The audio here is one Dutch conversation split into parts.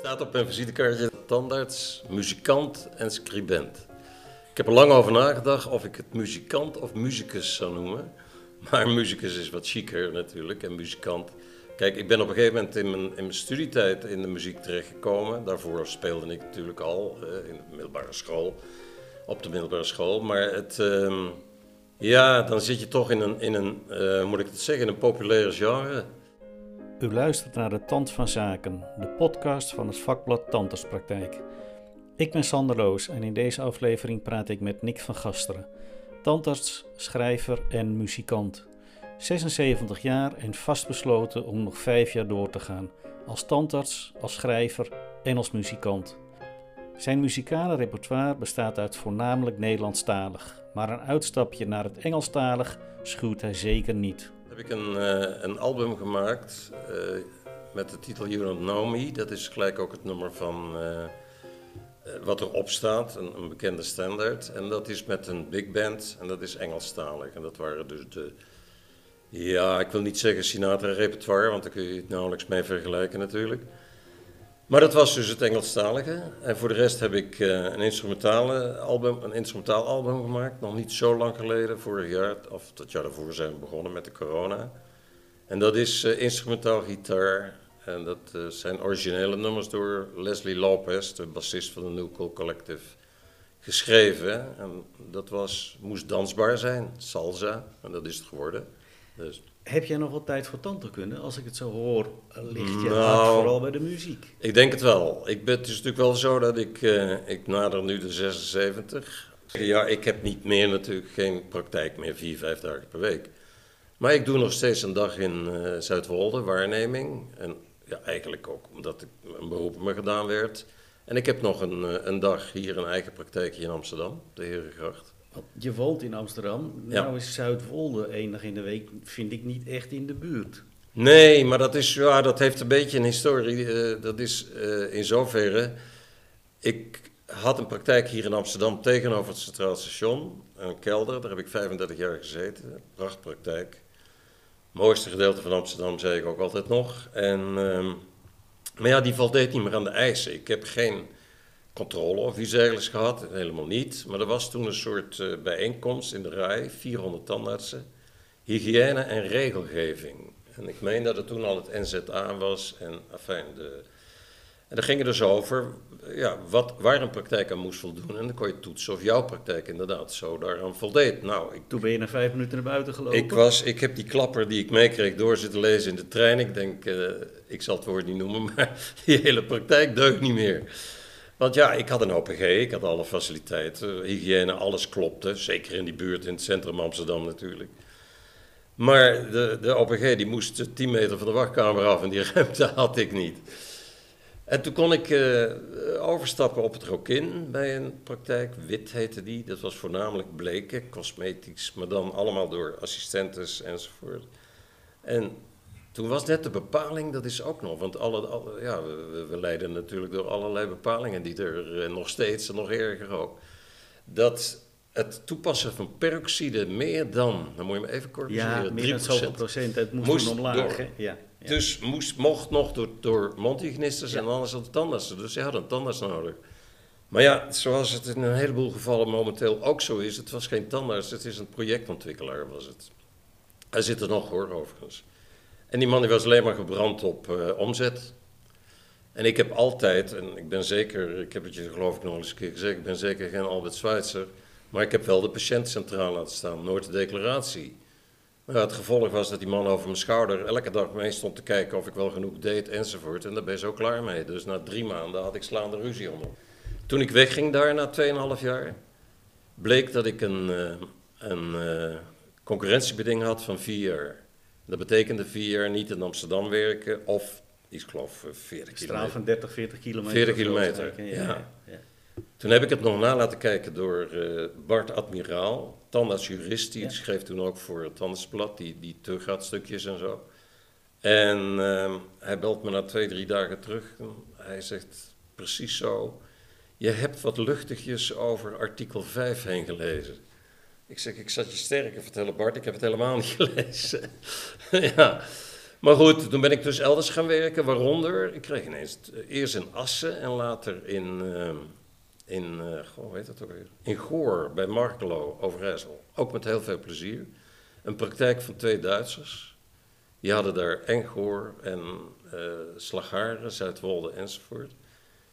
Staat op mijn visitekaartje tandarts, muzikant en scribent. Ik heb er lang over nagedacht of ik het muzikant of muzikus zou noemen. Maar muzikus is wat chiquer natuurlijk en muzikant. Kijk, ik ben op een gegeven moment in mijn, in mijn studietijd in de muziek terechtgekomen. Daarvoor speelde ik natuurlijk al eh, in de middelbare school, op de middelbare school. Maar het, ehm, ja, dan zit je toch in een, in een uh, moet ik het zeggen, in een populaire genre. U luistert naar de Tand van Zaken, de podcast van het vakblad Tandartspraktijk. Ik ben Sander Loos en in deze aflevering praat ik met Nick van Gasteren, tandarts, schrijver en muzikant. 76 jaar en vastbesloten om nog vijf jaar door te gaan, als tandarts, als schrijver en als muzikant. Zijn muzikale repertoire bestaat uit voornamelijk Nederlandstalig, maar een uitstapje naar het Engelstalig schuwt hij zeker niet heb ik een, uh, een album gemaakt uh, met de titel You Don't Know Me. Dat is gelijk ook het nummer van uh, wat erop staat, een, een, bekende standaard. En dat is met een big band en dat is Engelstalig. En dat waren dus de, ja, ik wil niet zeggen Sinatra-repertoire, want daar kun je het nauwelijks mee vergelijken natuurlijk. Maar dat was dus het Engelstalige. En voor de rest heb ik uh, een, instrumentale album, een instrumentaal album gemaakt. Nog niet zo lang geleden, vorig jaar, of dat jaar daarvoor zijn we begonnen met de corona. En dat is uh, instrumentaal gitaar. En dat uh, zijn originele nummers door Leslie Lopez, de bassist van de New Cool Collective, geschreven. En dat was, moest dansbaar zijn, salsa. En dat is het geworden. Dus heb jij nog wat tijd voor tandheelkunde? Als ik het zo hoor, ligt je nou, hart vooral bij de muziek. Ik denk het wel. Ik ben, het is natuurlijk wel zo dat ik, uh, ik nader nu de 76. Ja, ik heb niet meer natuurlijk, geen praktijk meer, vier, vijf dagen per week. Maar ik doe nog steeds een dag in uh, Zuidwolde, waarneming. En ja, eigenlijk ook omdat ik, een beroep me gedaan werd. En ik heb nog een, uh, een dag hier een eigen praktijk in Amsterdam, de Herengracht. Je woont in Amsterdam. Nou is Zuidwolde één dag in de week, vind ik niet echt in de buurt. Nee, maar dat, is, ja, dat heeft een beetje een historie. Uh, dat is uh, in zoverre. Ik had een praktijk hier in Amsterdam tegenover het Centraal Station. Een kelder, daar heb ik 35 jaar gezeten. Prachtpraktijk. Mooiste gedeelte van Amsterdam, zei ik ook altijd nog. En, uh, maar ja, die voldeed niet meer aan de eisen. Ik heb geen controle of iets dergelijks gehad, helemaal niet. Maar er was toen een soort uh, bijeenkomst in de RAI, 400 tandartsen, hygiëne en regelgeving. En ik meen dat het toen al het NZA was en afijn, de... En daar ging het dus over ja, wat, waar een praktijk aan moest voldoen. En dan kon je toetsen of jouw praktijk inderdaad zo daaraan voldeed. Nou, ik, Toen ben je na vijf minuten naar buiten gelopen? Ik, was, ik heb die klapper die ik meekreeg door zitten lezen in de trein. Ik denk, uh, ik zal het woord niet noemen, maar die hele praktijk deugt niet meer. Want ja, ik had een OPG, ik had alle faciliteiten, hygiëne, alles klopte. Zeker in die buurt, in het centrum Amsterdam natuurlijk. Maar de, de OPG die moest 10 meter van de wachtkamer af en die ruimte had ik niet. En toen kon ik uh, overstappen op het Rokin bij een praktijk. Wit heette die. Dat was voornamelijk bleken, cosmetisch, maar dan allemaal door assistentes enzovoort. En toen was net de bepaling, dat is ook nog, want alle, alle ja, we, we, leiden natuurlijk door allerlei bepalingen die er uh, nog steeds en nog erger ook. Dat het toepassen van peroxide meer dan, dan moet je me even corrigeren, ja, meer dan zoveel procent, het moest, moest omlaag. Door, ja, ja. Dus moest, mocht nog door, door mondhygiënisten en anders dan tandartsen. Dus je had een tandarts nodig. Maar ja, zoals het in een heleboel gevallen momenteel ook zo is, het was geen tandarts, het is een projectontwikkelaar was het. Hij zit er nog hoor, overigens. En die man die was alleen maar gebrand op uh, omzet. En ik heb altijd, en ik ben zeker, ik heb het je geloof ik nog eens een keer gezegd, ik ben zeker geen Albert Schweitzer, maar ik heb wel de patiënt centraal laten staan, nooit de declaratie. Maar het gevolg was dat die man over mijn schouder elke dag mee stond te kijken of ik wel genoeg deed enzovoort. En daar ben je zo klaar mee. Dus na drie maanden had ik slaande ruzie onder. Toen ik wegging daar na 2,5 jaar, bleek dat ik een, uh, een uh, concurrentiebeding had van vier jaar. Dat betekende vier jaar niet in Amsterdam werken of, ik geloof, 40 kilometer. Straal van 30, 40 kilometer. 40 kilometer, ja. ja. ja. Toen heb ik het nog na laten kijken door uh, Bart Admiraal, tandartsjurist, die ja. schreef toen ook voor het Tandartsblad, die, die teruggaat en zo. En uh, hij belt me na twee, drie dagen terug. Hij zegt precies zo, je hebt wat luchtigjes over artikel 5 heen gelezen. Ik zeg, ik zat je sterker vertellen Bart, ik heb het helemaal niet gelezen. ja, Maar goed, toen ben ik dus elders gaan werken, waaronder, ik kreeg ineens, eh, eerst in Assen en later in, uh, in uh, goh, heet dat ook? In Goor, bij Markelo, Overijssel. Ook met heel veel plezier. Een praktijk van twee Duitsers. Die hadden daar en Goor en uh, Slagaren, Zuidwolde enzovoort.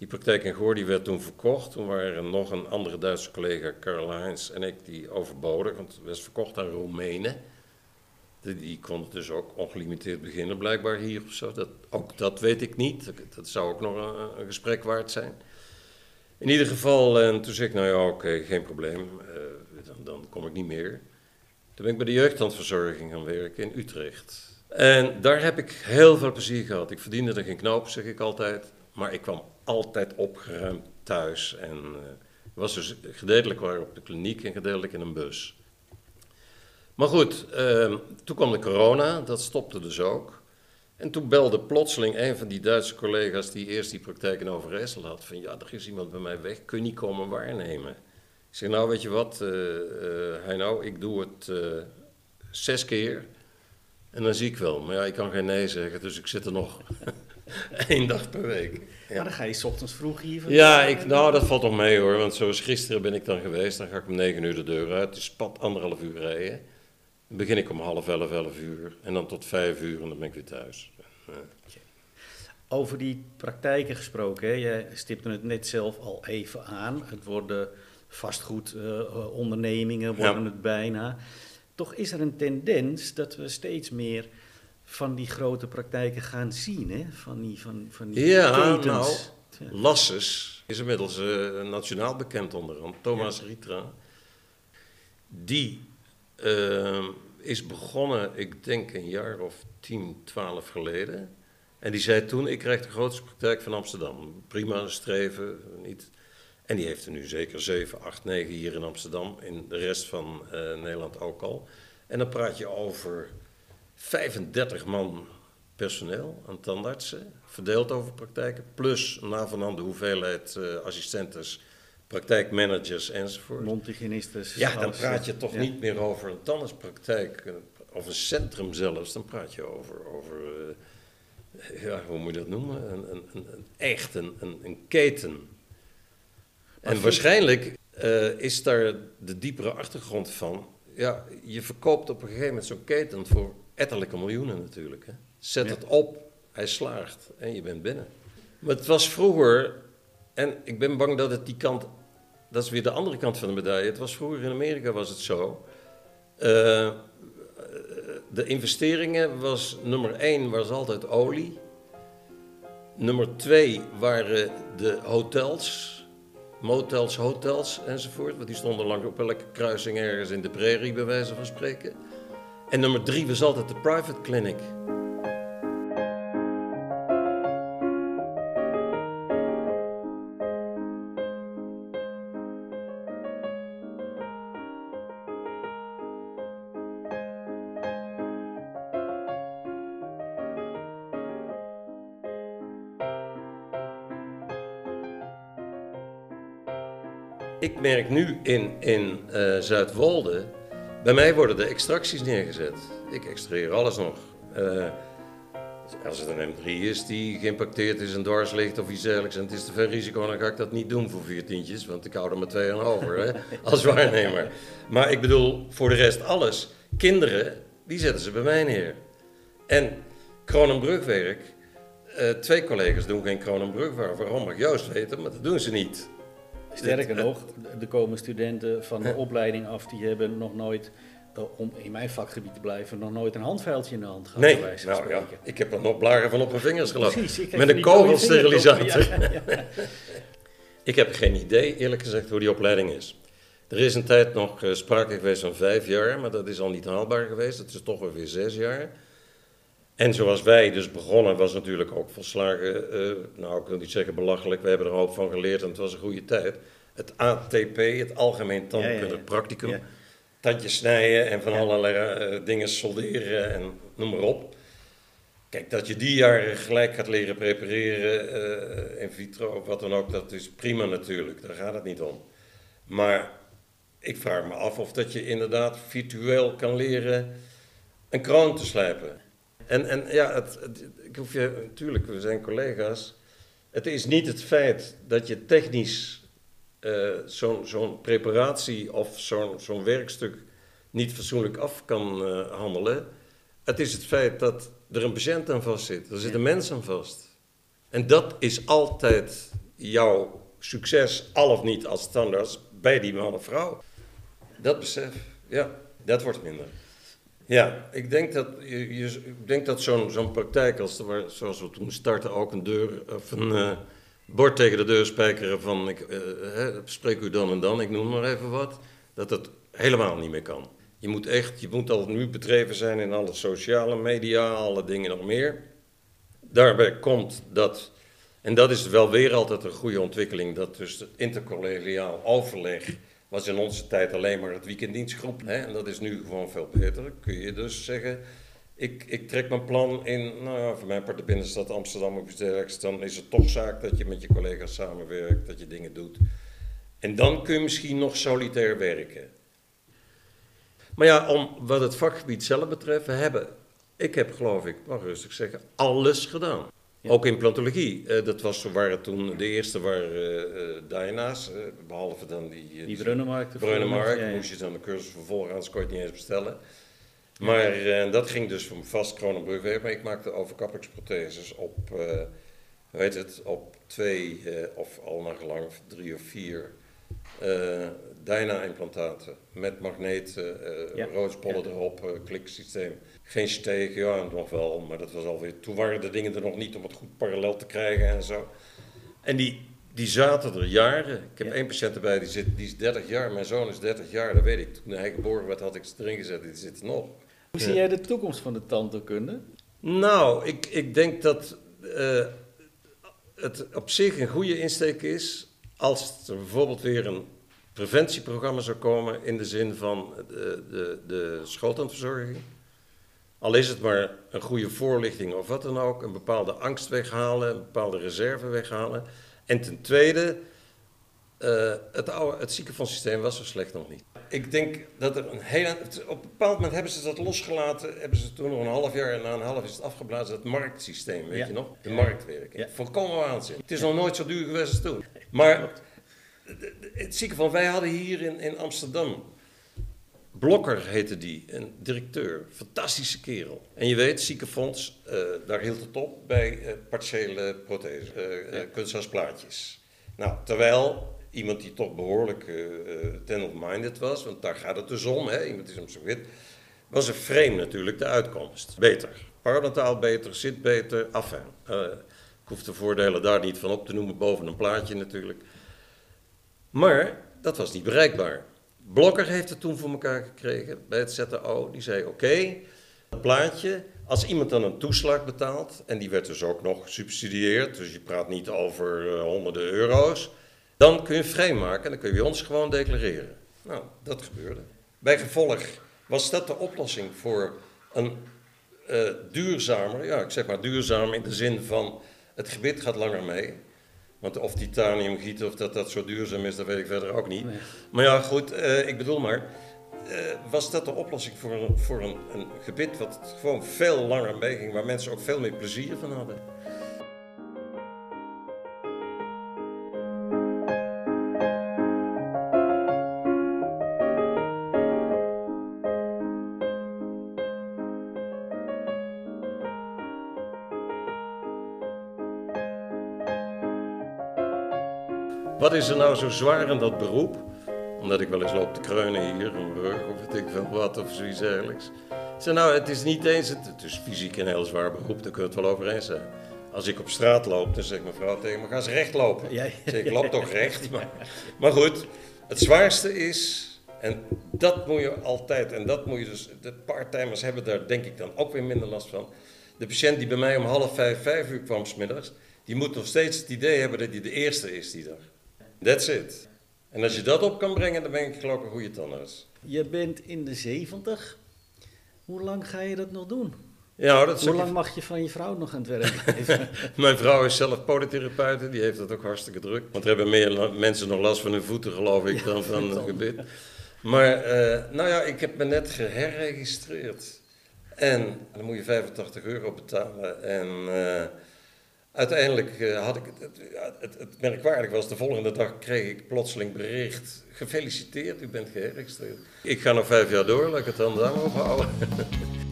Die praktijk in Goor die werd toen verkocht. Toen waren nog een andere Duitse collega, Karl Heinz en ik, die overboden. Want het was verkocht aan Roemenen. Die kon dus ook ongelimiteerd beginnen, blijkbaar hier of zo. Dat, ook dat weet ik niet. Dat zou ook nog een, gesprek waard zijn. In ieder geval, en toen zei ik, nou ja, oké, geen probleem. Uh, dan, dan, kom ik niet meer. Toen ben ik bij de jeugdhandverzorging gaan werken in Utrecht. En daar heb ik heel veel plezier gehad. Ik verdiende er geen knoop, zeg ik altijd. Maar ik kwam altijd opgeruimd thuis. En uh, was dus gedeeltelijk waar op de kliniek en gedeeltelijk in een bus. Maar goed, uh, toen kwam de corona, dat stopte dus ook. En toen belde plotseling een van die Duitse collega's die eerst die praktijk in Overijssel had, van ja, er is iemand bij mij weg, kun je niet komen waarnemen? Ik zeg, nou weet je wat, uh, uh, nou, ik doe het zes keer en dan zie ik wel. Maar ja, ik kan geen nee zeggen, dus ik zit er nog één dag per week. Ja. Maar dan ga je s ochtends vroeg hier. Ja, ik, nou dat valt toch mee hoor, want zoals gisteren ben ik dan geweest, dan ga ik om negen uur de deur uit, dus pad anderhalf uur rijden. Dan begin ik om half elf, elf uur en dan tot vijf uur en dan ben ik weer thuis. Ja. Over die praktijken gesproken, hè? jij stipte het net zelf al even aan. Het worden vastgoedondernemingen, uh, worden ja. het bijna. Toch is er een tendens dat we steeds meer van die grote praktijken gaan zien, hè? Van die, van, van die ja, ketens. Nou, Lasses is inmiddels uh, nationaal bekend onder andere, Thomas ja. Ritra. Die uh, is begonnen, ik denk een jaar of 10, 12 geleden. En die zei toen, ik krijg de grootste praktijk van Amsterdam. Prima streven, niet. En die heeft er nu zeker 7, 8, 9 hier in Amsterdam. In de rest van uh, Nederland ook al. En dan praat je over 35 man personeel aan tandartsen. Verdeeld over praktijken. Plus na van de hoeveelheid uh, assistentes praktijkmanagers enzovoort. Montigenistes. Ja, dan praat je toch ja. niet meer over een tandartspraktijk of een centrum zelfs. Dan praat je over, over uh, ja, hoe moet je dat noemen? Een, een, een, een echt, een, een, keten. Maar en waarschijnlijk uh, is daar de diepere achtergrond van. Ja, je verkoopt op een gegeven moment zo'n keten voor etterlijke miljoenen natuurlijk. Hè. Zet ja. het op, hij slaagt en je bent binnen. Maar het was vroeger, en ik ben bang dat het die kant dat is weer de andere kant van de medaille. Het was vroeger in Amerika was het zo. Uh, de investeringen was nummer één was altijd olie. Nummer twee waren de hotels, motels, hotels enzovoort. Want die stonden lang op elke kruising ergens in de prairie, bij wijze van spreken. En nummer drie was altijd de private clinic. Ik merk nu in, in uh, Zuidwolde, bij mij worden de extracties neergezet. Ik extraheer alles nog. Uh, als het een M3 is die geïmpacteerd is en dwars ligt of iets dergelijks en het is te veel risico, dan ga ik dat niet doen voor vier tientjes, want ik hou er maar twee aan over hè, als waarnemer. Maar ik bedoel, voor de rest alles. Kinderen, die zetten ze bij mij neer. En Kronenbrugwerk, uh, twee collega's doen geen Kronenbrugwerk. Waarom mag Joost weten, maar dat doen ze niet. Sterker nog, er komen studenten van de opleiding af die hebben nog nooit, uh, om in mijn vakgebied te blijven, nog nooit een handvuiltje in de hand gehad. Nee, nou, ja, ik heb er nog blaren van op mijn vingers gelaten. Met een kogelsterilisator. Ja, ja, ja. ik heb geen idee, eerlijk gezegd, hoe die opleiding is. Er is een tijd nog uh, sprake geweest van vijf jaar, maar dat is al niet haalbaar geweest. Het is toch weer zes jaar. En zoals wij dus begonnen, was natuurlijk ook volslagen, uh, nou ik wil niet zeggen belachelijk, we hebben er een hoop van geleerd en het was een goede tijd. Het ATP, het Algemeen Tandkundig ja, ja, ja. Practicum, tandjes snijden en van allerlei uh, dingen solderen en noem maar op. Kijk, dat je die jaren gelijk gaat leren prepareren, uh, in vitro of wat dan ook, dat is prima natuurlijk, daar gaat het niet om. Maar ik vraag me af of dat je inderdaad virtueel kan leren een kroon te slijpen. En, en ja, het, het- ik hoef je, natuurlijk, we zijn collega's. Het is niet het feit dat je technisch eh, zo'n preparatie of zo'n zo'n werkstuk niet fatsoenlijk af kan eh, handelen. Het is het feit dat er een patiënt aan vast zit. Er zit een mens aan vast. En dat is altijd jouw succes, al of niet als standaard, bij die man of vrouw. Dat besef, ja, dat wordt minder. Ja, ik denk dat, je, je- ik denk dat zo'n zo'n praktijk, als zoals we toen startten, ook een deur of een eh, bord tegen de deur spijkeren van ik, eh, hè, spreek u dan en dan, ik noem maar even wat, dat dat helemaal niet meer kan. Je moet echt, je moet al nu bedreven zijn in alle sociale media, alle dingen nog meer. Daarbij komt dat, en dat is wel weer altijd een goede ontwikkeling, dat dus het intercollegiaal overleg was in onze tijd alleen maar het weekenddienstgroep. Hè, en dat is nu gewoon veel beter. Kun je dus zeggen, ik, ik trek mijn plan in, nou ja, voor mijn part de binnenstad Amsterdam of iets. Dan is het toch zaak dat je met je collega's samenwerkt, dat je dingen doet. En dan kun je misschien nog solitair werken. Maar ja, om wat het vakgebied zelf betreft, we hebben, ik heb geloof ik, mag rustig zeggen, alles gedaan. Ja. Ook in plantologie. Eh, dat was, waren toen de eerste waren Dyna's, eh, behalve dan die... Die Ja, ja. moest je dan de cursus vervolgen, anders kon je het niet eens bestellen. Maar dat ging dus van vast Kronenbrug weg, maar ik maakte overkappingsprotheses op, hoe heet het, op twee of al naar gelang drie of vier eh Dyna-implantaten met magneten, eh Ja. roodspollen erop, eh, kliksysteem. Geen steek, ja nog wel, maar dat was alweer, toen waren de dingen er nog niet om het goed parallel te krijgen en zo. En die, die zaten er jaren. Ik heb Ja. één patiënt erbij, die, zit, die is 30 jaar. Mijn zoon is 30 jaar, dat weet ik. Toen hij geboren werd, had ik ze erin gezet. Die zit er nog. Hoe zie jij de toekomst van de tandheelkunde? Nou, ik, ik denk dat het op zich een goede insteek is als er bijvoorbeeld weer een preventieprogramma zou komen in de zin van de, de, de schooltandverzorging. Al is het maar een goede voorlichting of wat dan ook, een bepaalde angst weghalen, een bepaalde reserve weghalen. En ten tweede, eh, het, oude, het ziekenfondssysteem was zo slecht nog niet. Ik denk dat er een hele. Op een bepaald moment hebben ze dat losgelaten. Hebben ze toen nog een half jaar en na een half is het afgeblazen. Het marktsysteem, weet Ja. je nog? De marktwerking. Ja. Volkomen waanzin. Het is nog nooit zo duur geweest als toen. Maar het ziekenfonds, wij hadden hier in, in Amsterdam. Blokker heette die, een directeur. Fantastische kerel. En je weet, ziekenfonds, eh, daar hield het op bij eh, partiële prothese, Ja. eh, kunstgasplaatjes. Nou, terwijl iemand die toch behoorlijk eh eh, ten-of-minded was, want daar gaat het dus om, hè, iemand is hem zo wit, was een frame natuurlijk de uitkomst. Beter. Parodontaal beter, zit beter. Eh, ik hoef de voordelen daar niet van op te noemen, boven een plaatje natuurlijk. Maar dat was niet bereikbaar. Blokker heeft het toen voor elkaar gekregen bij het ZTO. Die zei: Oké, dat plaatje, als iemand dan een toeslag betaalt, en die werd dus ook nog gesubsidieerd, dus je praat niet over eh, honderden euro's, dan kun je vrijmaken en dan kun je ons gewoon declareren. Nou, dat gebeurde. Bij gevolg was dat de oplossing voor een eh, duurzamer, ja, ik zeg maar duurzaam in de zin van het gebit gaat langer mee. Want of titanium gieten of dat dat zo duurzaam is, dat weet ik verder ook niet. Nee. Maar ja, goed, eh, ik bedoel maar, eh, was dat de oplossing voor, een, voor een, een gebit wat gewoon veel langer meeging, waar mensen ook veel meer plezier van hadden? Is er nou zo zwaar in dat beroep? Omdat ik wel eens loop te kreunen hier, een rug of weet ik veel wat of zoiets dergelijks. Ik zeg nou, het is niet eens, het, het is fysiek een heel zwaar beroep, daar kunnen we het wel over eens zijn. Als ik op straat loop, dan zegt mijn vrouw tegen me, ga eens recht lopen. Ik zeg, ik loop toch recht? Maar, maar goed, het zwaarste is, en dat moet je altijd, en dat moet je dus, de parttimers hebben daar denk ik dan ook weer minder last van. De patiënt die bij mij om half vijf, vijf uur kwam smiddags, die moet nog steeds het idee hebben dat hij de eerste is die dag. That's it. En als je dat op kan brengen, dan ben ik geloof ik een goede tandarts. Je bent in de 70. Hoe lang ga je dat nog doen? Ja, dat Hoe lang mag je van je vrouw nog aan het werk blijven? Mijn vrouw is zelf polytherapeute, die heeft dat ook hartstikke druk. Want er hebben meer mensen nog last van hun voeten, geloof ik, dan van het gebit. Maar, eh, nou ja, ik heb me net geherregistreerd. En dan moet je 85 euro betalen. En uh, uiteindelijk uh, had ik. Het, het, merkwaardig was, de volgende dag kreeg ik plotseling bericht. Gefeliciteerd, u bent geregistreerd. Ik ga nog vijf jaar door, laat ik het dan daarop houden.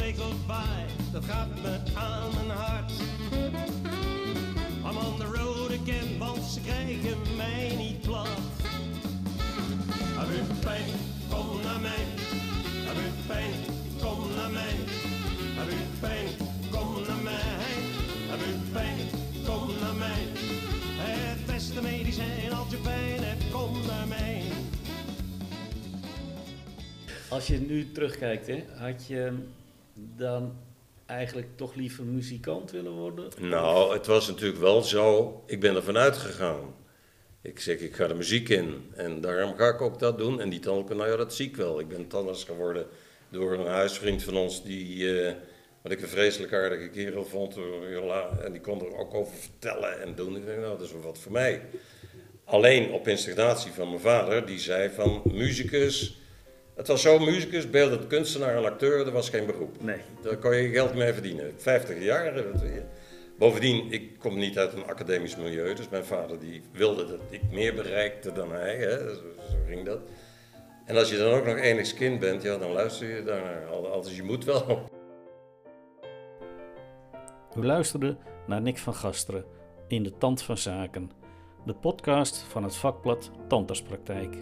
say goodbye, dat gaat me aan mijn hart. I'm on the road again, want ze krijgen mij niet plat. Heb u pijn, kom naar mij. Heb u pijn, kom naar mij. Heb u pijn, kom naar mij. Heb u pijn, kom naar mij. Het beste medicijn als je pijn hebt, kom naar mij. Als je nu terugkijkt, hè, had je dan eigenlijk toch liever muzikant willen worden? Nou, het was natuurlijk wel zo. Ik ben er vanuit gegaan. Ik zeg, ik ga de muziek in. En daarom ga ik ook dat doen. En die tandarts, nou ja, dat zie ik wel. Ik ben tandarts geworden door een huisvriend van ons die... Uh, wat ik een vreselijk aardige kerel vond. En die kon er ook over vertellen en doen. Ik denk, nou, dat is wel wat voor mij. Alleen op instigatie van mijn vader, die zei van... Muzikus, het was zo, muzikus, beeldend kunstenaar en acteur, dat was geen beroep. Nee. Daar kon je geld mee verdienen. 50 jaar. Bovendien, ik kom niet uit een academisch milieu, dus mijn vader die wilde dat ik meer bereikte dan hij. Hè? Zo, ging dat. En als je dan ook nog enigszins kind bent, ja, dan luister je daarnaar. Altijd je moet wel. U luisterde naar Nick van Gasteren in de Tand van Zaken, de podcast van het vakblad Tandartspraktijk.